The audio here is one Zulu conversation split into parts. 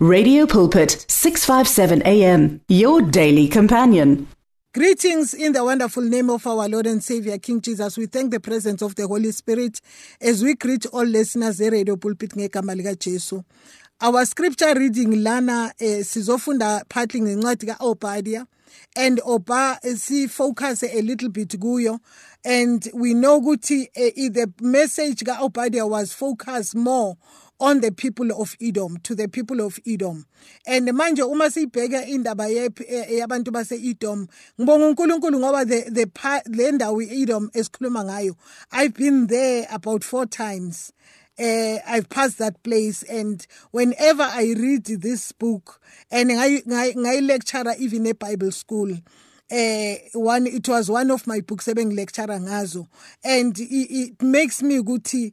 Radio Pulpit 657 AM your daily companion. Greetings in the wonderful name of our Lord and Savior King Jesus. We thank the presence of the Holy Spirit as we greet all listeners e Radio Pulpit ngegama lika Jesu. Our scripture reading lana eh, sizofunda partly ngencwadi kaObadiah and oba si focus a little bit kuyo and we know ukuthi eh, the message kaObadiah was focused more on the people of Edom to the people of Edom. And manje uma siyibheka indaba yabantu base-Edom ngibonga uNkulunkulu ngoba the the le ndawo i-Edom esikhuluma ngayo I've been there about four times uh, I've passed that place and whenever I read this book and I I lecturer even a Bible school uh, one it was one of my books ebengilecturer ngazo. And it, it makes me ukuthi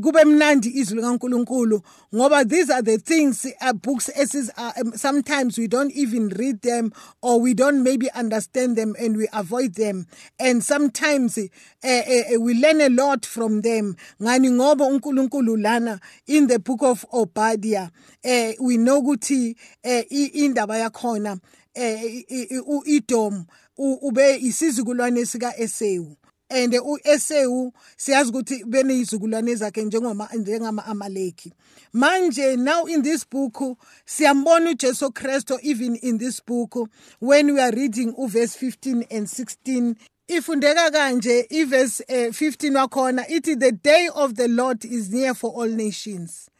kube mnandi izwi likaNkuluNkulu ngoba these are the things uh, books as uh, um, sometimes we don't even read them or we don't maybe understand them and we avoid them. And sometimes uh, uh, we learn a lot from them. Ngani ngoba uNkulunkulu lana in the book of Obadiah uh, we know ukuthi uh, indaba yakhona uh, uEdom ube isizukulwane sika Esau and uEsau siyazi ukuthi beneyizukulwane zakhe njengoma njengama Amaleki manje now in this book siyambona uJesu Kristo even in this book when we are reading uverse 15 and 16 ifundeka kanje iverse 15 eh, wakhona ithi the day of the lord is near for all nations.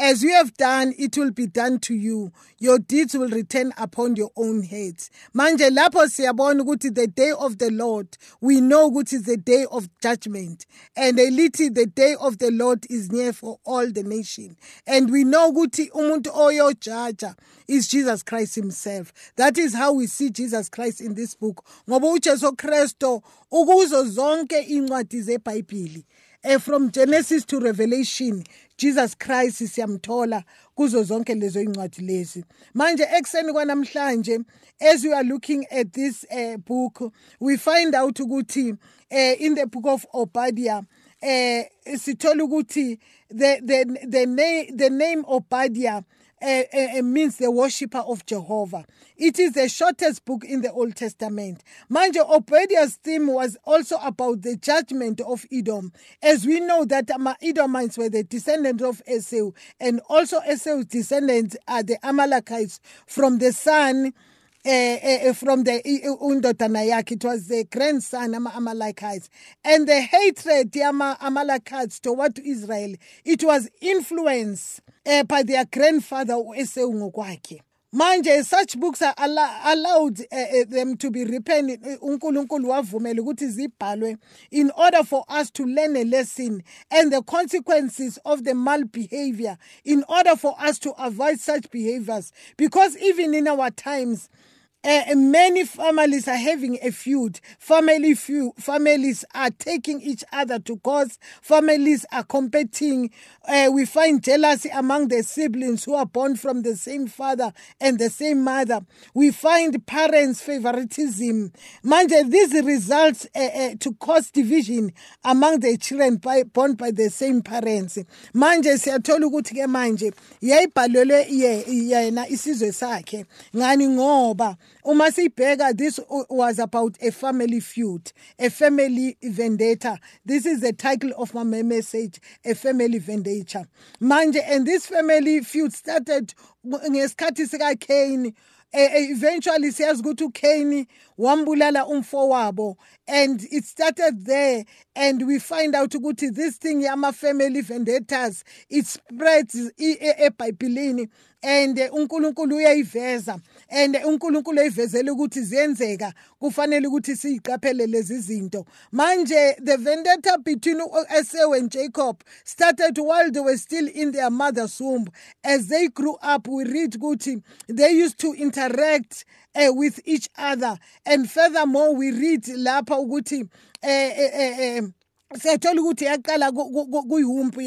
As you have done, it will be done to you. Your deeds will return upon your own heads. Manje lapho siyabona ukuthi the day of the Lord, we know ukuthi is the day of judgment. And elithi the day of the Lord is near for all the nation. And we know ukuthi umuntu oyojaja is Jesus Christ himself. That is how we see Jesus Christ in this book. Ngoba uJesu Kristo ukuzo zonke incwadi zeBhayibheli eh, from Genesis to Revelation Jesus Christ siyamthola kuzo zonke lezo incwadi lezi. Manje ekseni kwanamhlanje as we are looking at this uh, book we find out ukuthi uh, in the book of Obadiah eh sithola ukuthi the the the name the name Obadiah uh, means the worshipper of Jehovah. It is the shortest book in the Old Testament. Manje Obadiah's theme was also about the judgment of Edom. As we know that Edomites were the descendants of Esau, and also Esau's descendants are the Amalekites from the son uh, uh, from the Undotanayak. it was the grandson ama Amalekites and the hatred yama Amalekites toward Israel it was influenced uh, by their grandfather uEsau ngokwakhe manje such books are allowed uh, them to be written uNkulunkulu wavumela ukuthi zibhalwe in order for us to learn a lesson and the consequences of the mal behavior in order for us to avoid such behaviors. Because even in our times uh, many families are having a feud. Family feud. Families are taking each other to cause. Families are competing. Uh, we find jealousy among the siblings who are born from the same father and the same mother. We find parents' favoritism. Manje, this results uh, to cause division among the children by, born by the same parents. Manje siyathola ukuthi ke manje yayibhalelwe yena isizwe sakhe ngani ngoba uma sibheka this was about a family feud a family vendetta. This is the title of my message a family vendetta manje and this family feud started ngesikhathi sika Cain eventually siyazi ukuthi uCain wambulala umfowabo and it started there and we find out ukuthi this thing yama family vendettas it spreads ebhayibhelini and uNkulunkulu uyayiveza and uNkulunkulu eyivezele ukuthi ziyenzeka kufanele ukuthi siyiqaphele lezi zinto. Manje the vendetta between Esau and Jacob started while they were still in their mother's womb. As they grew up we read ukuthi they used to interact uh, with each other. And furthermore we read lapha ukuthi uh, siyathola ukuthi yaqala kuyihumpu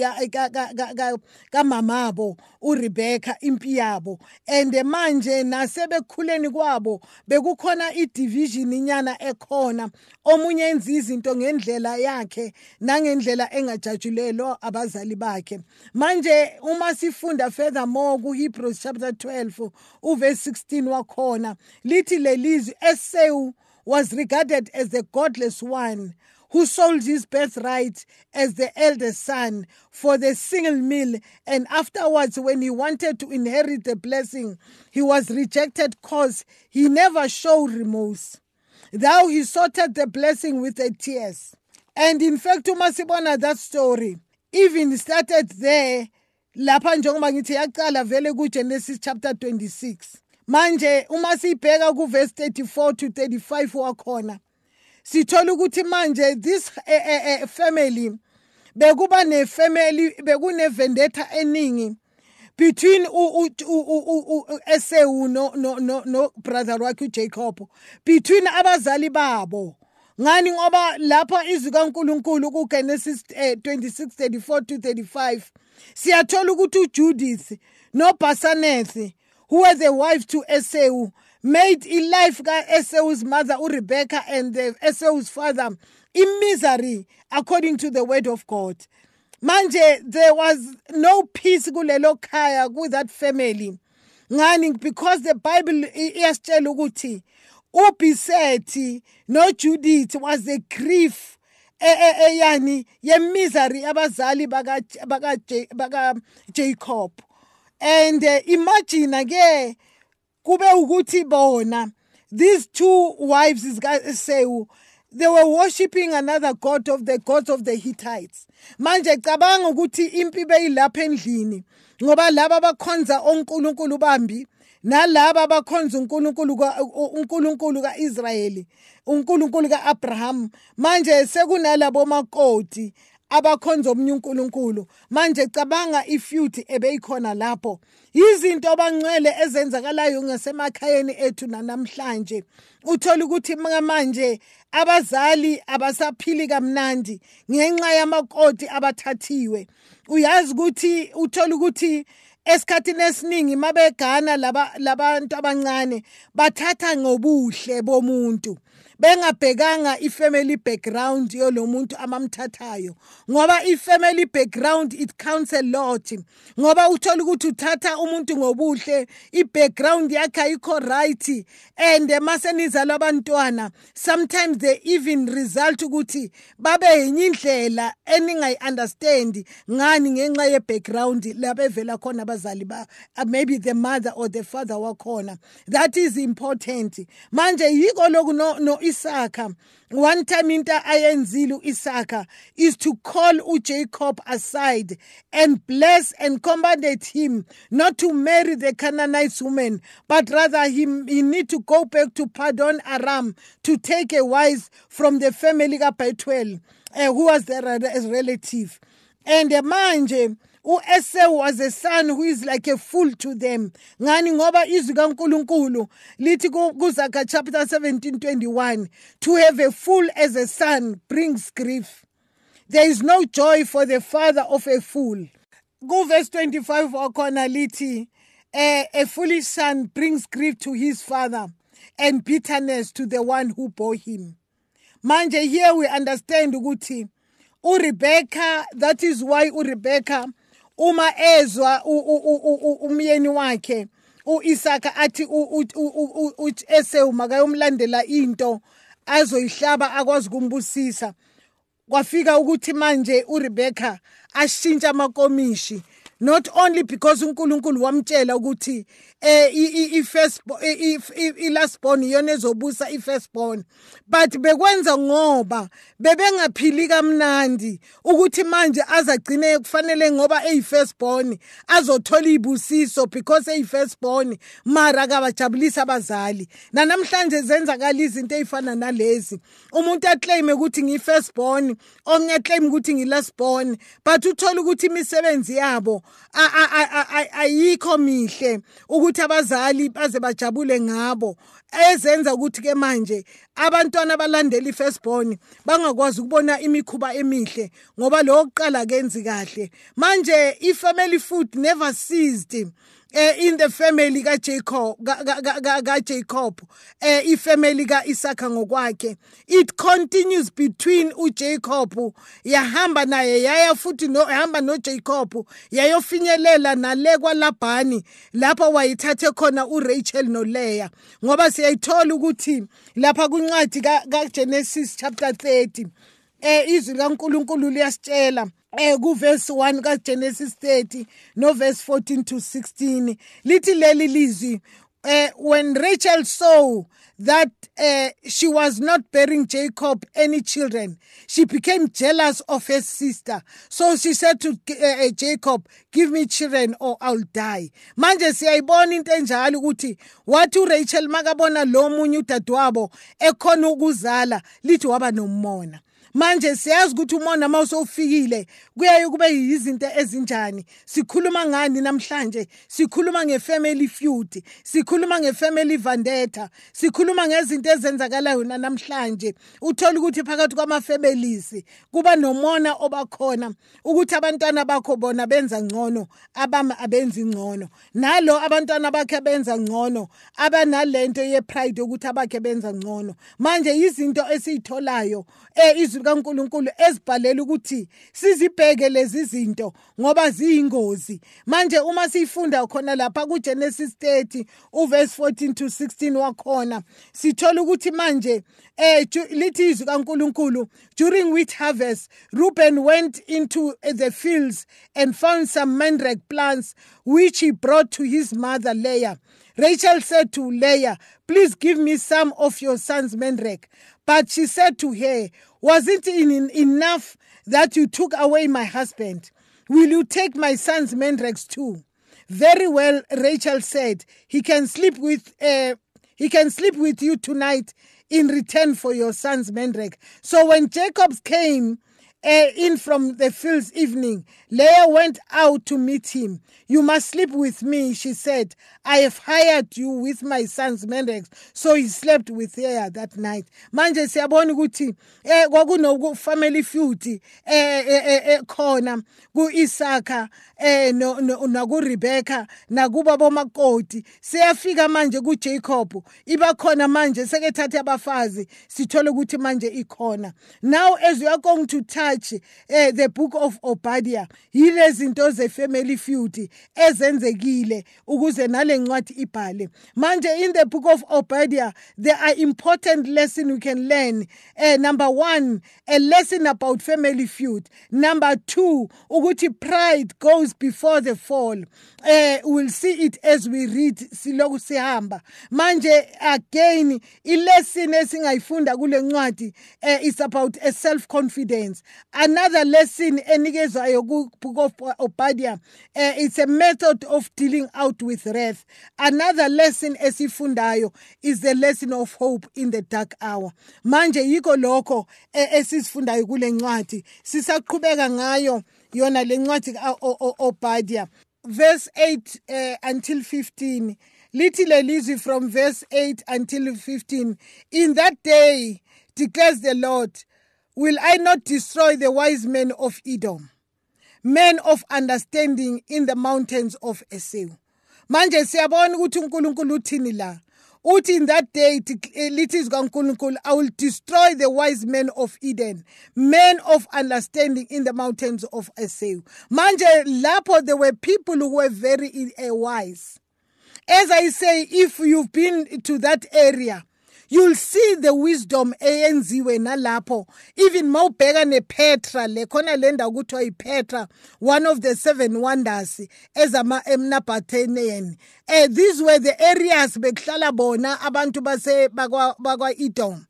kamamabo uRebecca impi yabo. And manje nasebekhuleni kwabo bekukhona idivision inyana ekhona. Omunye enza izinto ngendlela yakhe nangendlela engajatshulelwa abazali bakhe. Manje uma sifunda furthermore kuHebrews chapter 12 uverse 16 wakhona lithi lelizwi Esau was regarded as the godless one. Who sold his birthright as the eldest son for the single meal, and afterwards, when he wanted to inherit the blessing, he was rejected because he never showed remorse. Thou he sorted the blessing with the tears. And in fact, umasibona that story even started there lapha njengoba ngithi yaqala vele kugenesis chapter 26 manje uma sibheka kuverse 34 to 35 wakhona sithola ukuthi manje this eh, eh, eh, family bekuba nefamily bekune vendetta eningi between Esau no no no no brother wakhe uJacob between abazali babo. Ngani? Ngoba lapha izwi kaNkuluNkulu kuGenesis 26:34 to 35 siyathola ukuthi uJudith noBasaneth who were the wives to Esau made ilife ka-esau's mother urebecca and the esau's father in misery according to the word of god. Manje there was no peace kulelo khaya with that family. Ngani? Because the bible iyasitshela ukuthi ubisethi nojudith was a grief eyani yemisery abazali baka Jacob. And uh, imagine ke kube ukuthi bona these two wives zikaSewu they were worshiping another god of the gods of the Hittites. Manje cabanga ukuthi impi beyilapha endlini ngoba laba abakhonza onkulunkulu bambi nalaba abakhonza uNkulunkulu uNkulunkulu kaIsrayeli uNkulunkulu kaAbraham. Manje sekunalabo makoti abakhonza omnye uNkulunkulu. Manje cabanga ifeud ebeyikhona lapho. Izinto abangcwele ezenzakalayo ngasemakhayeni ethu namhlanje uthola ukuthi manje abazali abasaphili kamnandi ngenxa yamakoti abathathiwe. Uyazi ukuthi uthola ukuthi esikhathini esiningi mabegana labantu abancane bathatha ngobuhle bomuntu. Bengabhekanga i-family background yolo muntu amamthathayo ngoba i-family background it counts a lot. Ngoba uthola ukuthi uthatha umuntu ngobuhle i-background yakhe ayikho right. And masenizalwa abantwana sometimes they even result ukuthi babe yenye indlela eningayi-understand ngani ngenxa ye-background labevela khona abazali ba maybe the mother or the father wakhona. That is important. Manje yiko loku no, no Isaka. One time into ayenzile uIsaka is to call uJacob aside and bless and commanded him not to marry the Canaanite woman but rather he, he need to go back to Pardon Aram to take a wife from the family kaBethuel uh, who was their relative. And the manje u-Esau was a son who is like a fool to them. Ngani? Ngoba izwi kaNkuluNkulu lithi kuZakha chapter 17:21 to have a fool as a son brings grief. There is no joy for the father of a fool. Kuverse 25 wakhona lithi a, a foolish son brings grief to his father and bitterness to the one who bore him. Manje here we understand ukuthi uRebecca that is why uRebecca uma ezwa umyeni wakhe uIsaka athi uEsau makayomlandela into azoyihlaba akwazi kumbusisa kwafika ukuthi manje uRebecca ashintsha amakomishi not only because uNkulunkulu wamtshela ukuthi eh i-first i-last born iyona ezobusa i-first born. But bekwenza ngoba bebengaphili kamnandi ukuthi manje azagcine kufanele ngoba eyi-first born azothola ibusiso because eyi-first born mara kabajabulisa abazali. Nanamhlanje zenzakala izinto ey'fana nalezi. Umuntu aclaim ukuthi ngiyi-first born omnye aclaim ukuthi ngi-last born but uthola ukuthi imisebenzi yabo ayikho mihle ukuthi ukuthi abazali baze bajabule ngabo. Ezenza ukuthi ke manje abantwana abalandela ifirstborn bangakwazi ukubona imikhuba emihle ngoba lo wokuqala kenzi kahle. Manje i-family food never ceased. Eh in the family kaJacob kaJacob eh ifamily kaIsaka ngokwakhe. It continues between uJacob yahamba naye yaya futhi no hamba noJacob yayofinyelela nale kwaLabhani lapho wayithathe khona uRachel noLeah. Ngoba siyayithola ukuthi lapha kuncwadi kaGenesis chapter 30 eh izwi kaNkuluNkulu liyasitshela eh kuverse 1 kaGenesis 30 no verse 14 to 16 lithi leli lizwi uh, when Rachel saw that uh, she was not bearing Jacob any children, she became jealous of her sister. So she said to uh, Jacob, Give me children or I'll die. Manje siyayibona into enjalo ukuthi wathi uRachel makabona lo munye udadewabo ekhona ukuzala lithi waba nomona. Manje siyazi ukuthi umona uma usowufikile kuyaye kube yizinto ezinjani? Sikhuluma ngani namhlanje? Sikhuluma nge-family feud sikhuluma nge-family vendetta sikhuluma ngezinto ezenzakalayo namhlanje. Uthola ukuthi phakathi kwama-families kuba nomona obakhona ukuthi abantwana bakho bona benza ngcono abami abenzi ngcono. Nalo abantwana bakhe benza ngcono abanalento ye-pride yokuthi abakhe benza ngcono. Manje izinto esiyitholayo eh izwi kaNkuluNkulu esibhalela ukuthi sizibheke lezi zinto ngoba ziyingozi manje uma sifunda khona lapha kuGenesis 30 uverse 14 to 16 wakhona sithola ukuthi manje eh lithi izwi kaNkuluNkulu during wheat harvest Reuben went into the fields and found some mandrake plants which he brought to his mother Leah Rachel said to Leah, Please give me some of your son's mandrake. But she said to her, Was it in enough that you took away my husband? Will you take my son's mandrakes too? Very well, Rachel said, He can sleep with uh, he can sleep with you tonight in return for your son's mandrake. So when Jacob came uh, in from the fields evening, Leah went out to meet him. You must sleep with me, she said. I have hired you with my son's mandrakes. So he slept with her that night. Manje siyabona ukuthi eh kwakuno family feud eh, eh, eh khona kuIsaka eh no nakuRebecca nakuba bomakoti siyafika manje kuJacob iba khona manje sekethatha abafazi sithola ukuthi manje ikhona now as we are going to touch eh, the book of Obadiah yilezi zinto ze-family feud ezenzekile ukuze nale ncwadi ibhale. Manje in the book of Obadiah there are important lessons we can learn. Uh, number one a lesson about family feud. Number two ukuthi pride goes before the fall. Uh, we'll see it as we read siloku sihamba. Manje again ilesson esingayifunda kule ncwadi uh, is about a self confidence another lesson enikezwayo ku book of Obadiah uh, it's a method of dealing out with wrath. Another lesson esifundayo is the lesson of hope in the dark hour. Manje yiko lokho esisifundayo kule ncwadi. Sisaqhubeka ngayo yona le ncwadi Obadiah. Verse 8 uh, until 15 Little lelizwi from verse 8 until 15 in that day declares the lord will i not destroy the wise men of edom men of understanding in the mountains of Esau. Manje siyabona ukuthi uNkulunkulu uthini la? Uthi in that day lithi zikaNkulunkulu I will destroy the wise men of Eden men of understanding in the mountains of Esau. Manje lapho there were people who were very uh, wise. As I say if you've been to that area you'll see the wisdom eyenziwe nalapho. Even mawubheka nepetra le khona le ndawo kuthiwa yipetra one of the seven wonders ezama emnabathenian eh these were the areas bekuhlala bona abantu base bakwa Edom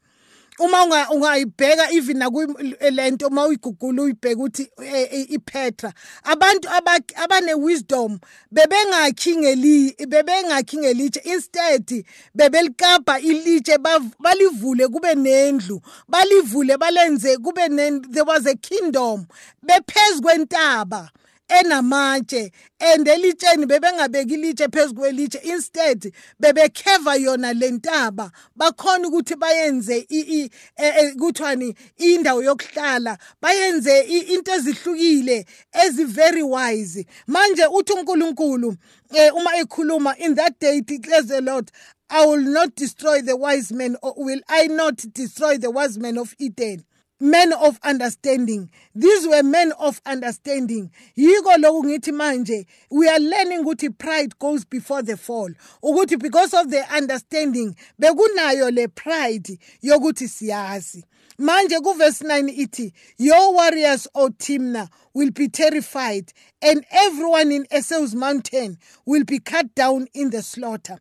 uma ungayibheka even nakulento uma uyigugula uyibheka ukuthi e, e, iPetra abantu abane wisdom bebengakhi bebengakhi ngelitshe instead bebelikapa ilitshe balivule kube nendlu balivule balenze kube there was a kingdom bephezulu kwentaba. Enamatshe and elitsheni bebengabeki ilitshe phezu kwelitshe instead bebekheva yona lentaba bakhona ukuthi bayenze e, e, kuthiwani indawo yokuhlala bayenze into ezihlukile ezi-very wise manje uthi unkulunkulu um uma ekhuluma in that day declares the lord I will not destroy the wise men, or will I not destroy the wise men of Eden? Men of understanding. These were men of understanding. Yiko lokhu ngithi manje we are learning ukuthi pride goes before the fall. Ukuthi because of the understanding bekunayo le pride yokuthi siyazi. Manje kuverse 9 ithi your warriors o timna will be terrified and everyone in esau's mountain will be cut down in the slaughter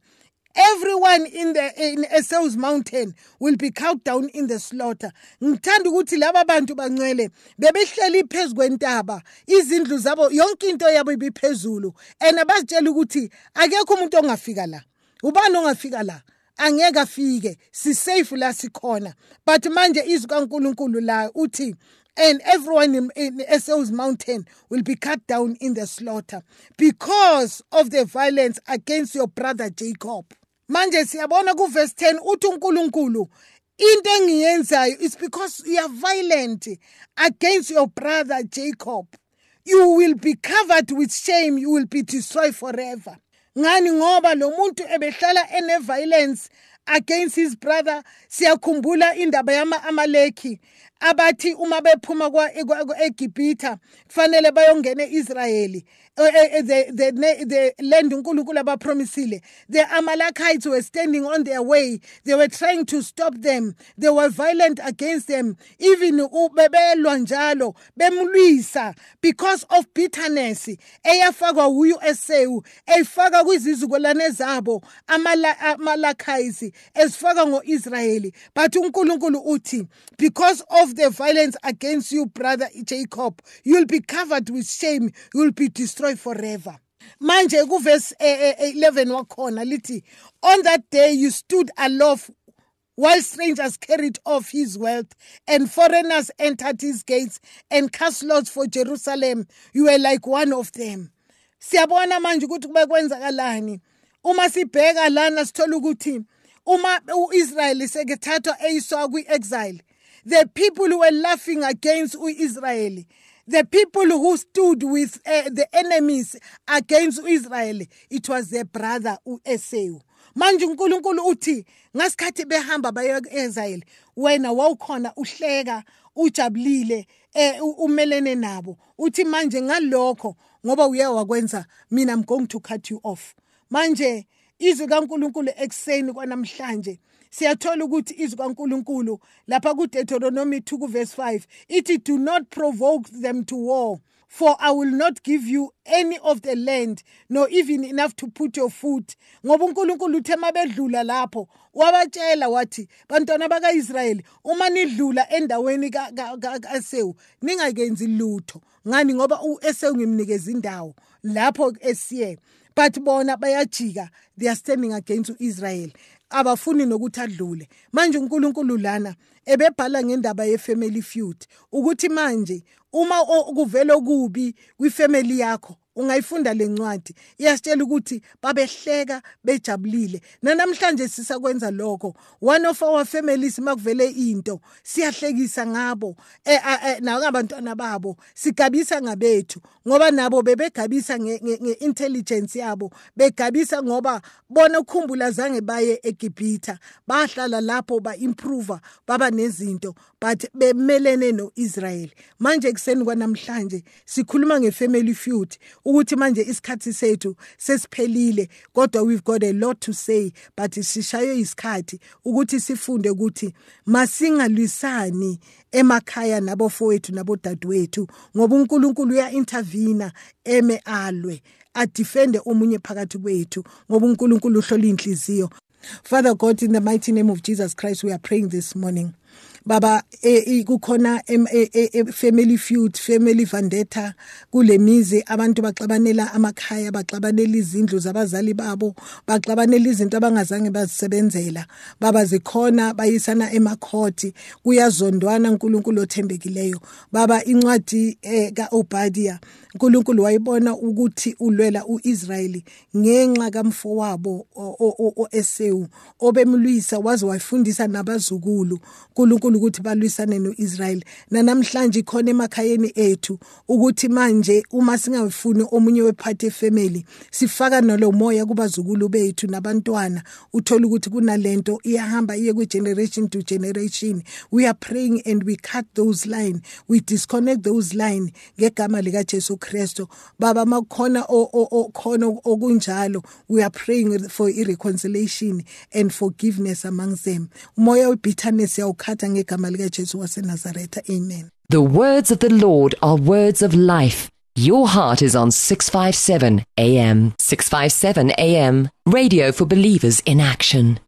everyone in the in Esau's mountain will be cut down in the slaughter. Ngithanda ukuthi laba bantu bangcwele bebehleli phezukwentaba izindlu zabo yonke into yabo ibiphezulu. And abazitshela ukuthi akekho umuntu ongafika la. Ubani ongafika la? Angeke afike. Sisafe la sikhona. But manje izwi kaNkuluNkulu la uthi and everyone in, in Esau's mountain will be cut down in the slaughter because of the violence against your brother Jacob. Manje siyabona kuverse 10 uthi uNkulunkulu into engiyenzayo is because you are violent against your brother Jacob. You will be covered with shame you will be destroyed forever. Ngani? Ngoba lo muntu ebehlala ene violence against his brother siyakhumbula indaba yama amaleki abathi uma bephuma kwa eGibhitha kufanele bayongena eIsrayeli. Eh, eh, eh, the, the, the land uNkulunkulu abapromisile. The Amalekites were standing on their way. They were trying to stop them. They were violent against them. Even bebelwa njalo bemlwisa because of bitterness. Eyafakwa uyu Esau eyifaka kwizizukulwane zabo Amalekites ezifaka ngoIsrayeli. But uNkulunkulu uthi because of the violence against you brother Jacob you'll be covered with shame. You'll be destroyed destroy forever. Manje kuvesi eh, eh, eh, 11 wakhona lithi on that day you stood aloft while strangers carried off his wealth and foreigners entered his gates and cast lots for Jerusalem. You were like one of them. Siyabona manje ukuthi kube kwenzakalani. Uma sibheka lana sithola ukuthi uma uIsrael sekethathwa eyiswa kwi-exile the people who were laughing against uIsrael the people who stood with uh, the enemies against Israel it was their brother uEsau. Manje uNkulunkulu uthi ngasikhathi behamba baye eIsrael wena wawukhona uhleka ujabulile eh umelene nabo. Uthi manje ngalokho ngoba uye wakwenza mina I'm going to cut you off. Manje izwi kaNkulunkulu ekseni kwanamhlanje siyathola ukuthi izwi kaNkuluNkulu lapha kuDeuteronomy 2 kuverse 5 ithi do not provoke them to war for I will not give you any of the land nor even enough to put your foot. Ngoba uNkulunkulu uthe mabedlula lapho wabatshela wathi bantwana bakaIsrayeli uma nidlula endaweni kaSewu ningakenzi lutho. Ngani? Ngoba uEsau ngimnikeza indawo lapho esiye but bona bayajika they are standing against uIsrael abafuni nokuthi adlule. Manje uNkulunkulu lana ebebhala ngendaba yefamily feud ukuthi manje uma kuvela kubi kwifamily yakho ungayifunda lencwadi iyasitshela ukuthi babehleka bejabulile. Nanamhlanje sisakwenza lokho. One of our families makuvele into siyahlekisa ngabo eh, eh, nakabantwana babo sigabisa ngabethu. Ngoba nabo bebegabisa ngeintelligence yabo. Begabisa ngoba bona ukhumbula zange baye eGibhitha. Bahlala lapho ba improve baba nezinto. But bemelene noIsrael manje kuseni kwanamhlanje sikhuluma ngefamily feud. Ukuthi manje isikhathi sethu sesiphelile kodwa we've got a lot to say but sishaywe isikhathi ukuthi sifunde ukuthi masingalwisani emakhaya nabofowethu nabodadewethu ngoba uNkulunkulu uya intervene eme alwe adefende omunye phakathi kwethu ngoba uNkulunkulu uhlola inhliziyo Father God, in the mighty name of Jesus Christ, we are praying this morning. Baba e, kukhona e, e, family feud family vendetta kulemizi abantu baxabanela amakhaya baxabanela izindlu zabazali babo baxabanela izinto abangazange bazisebenzela. Baba zikhona bayisana emakhoti kuyazondwana uNkulunkulu othembekileyo. Baba incwadi kaObadia uNkulunkulu wayibona ukuthi ulwela uIsrayeli ngenxa kamfowabo oEsau obemlwisa waze wafundisa nabazukulu uNkulunkulu ukuthi balwisane noIsrael nanamhlanje khona emakhayeni ethu ukuthi manje uma singafuni omunye wephathi efamily sifaka nalo moya kubazukulu bethu nabantwana. Uthola ukuthi kunalento iyahamba iye ku generation to generation. We are praying and we cut those line we disconnect those line ngegama lika Baba makukhona okhona okunjalo we are praying for irreconciliation and forgiveness among them. Umoya webitterness yawukhatha ngegama amen. The words of the Lord are words of life. Your heart is on 657 AM 657 AM radio for believers in action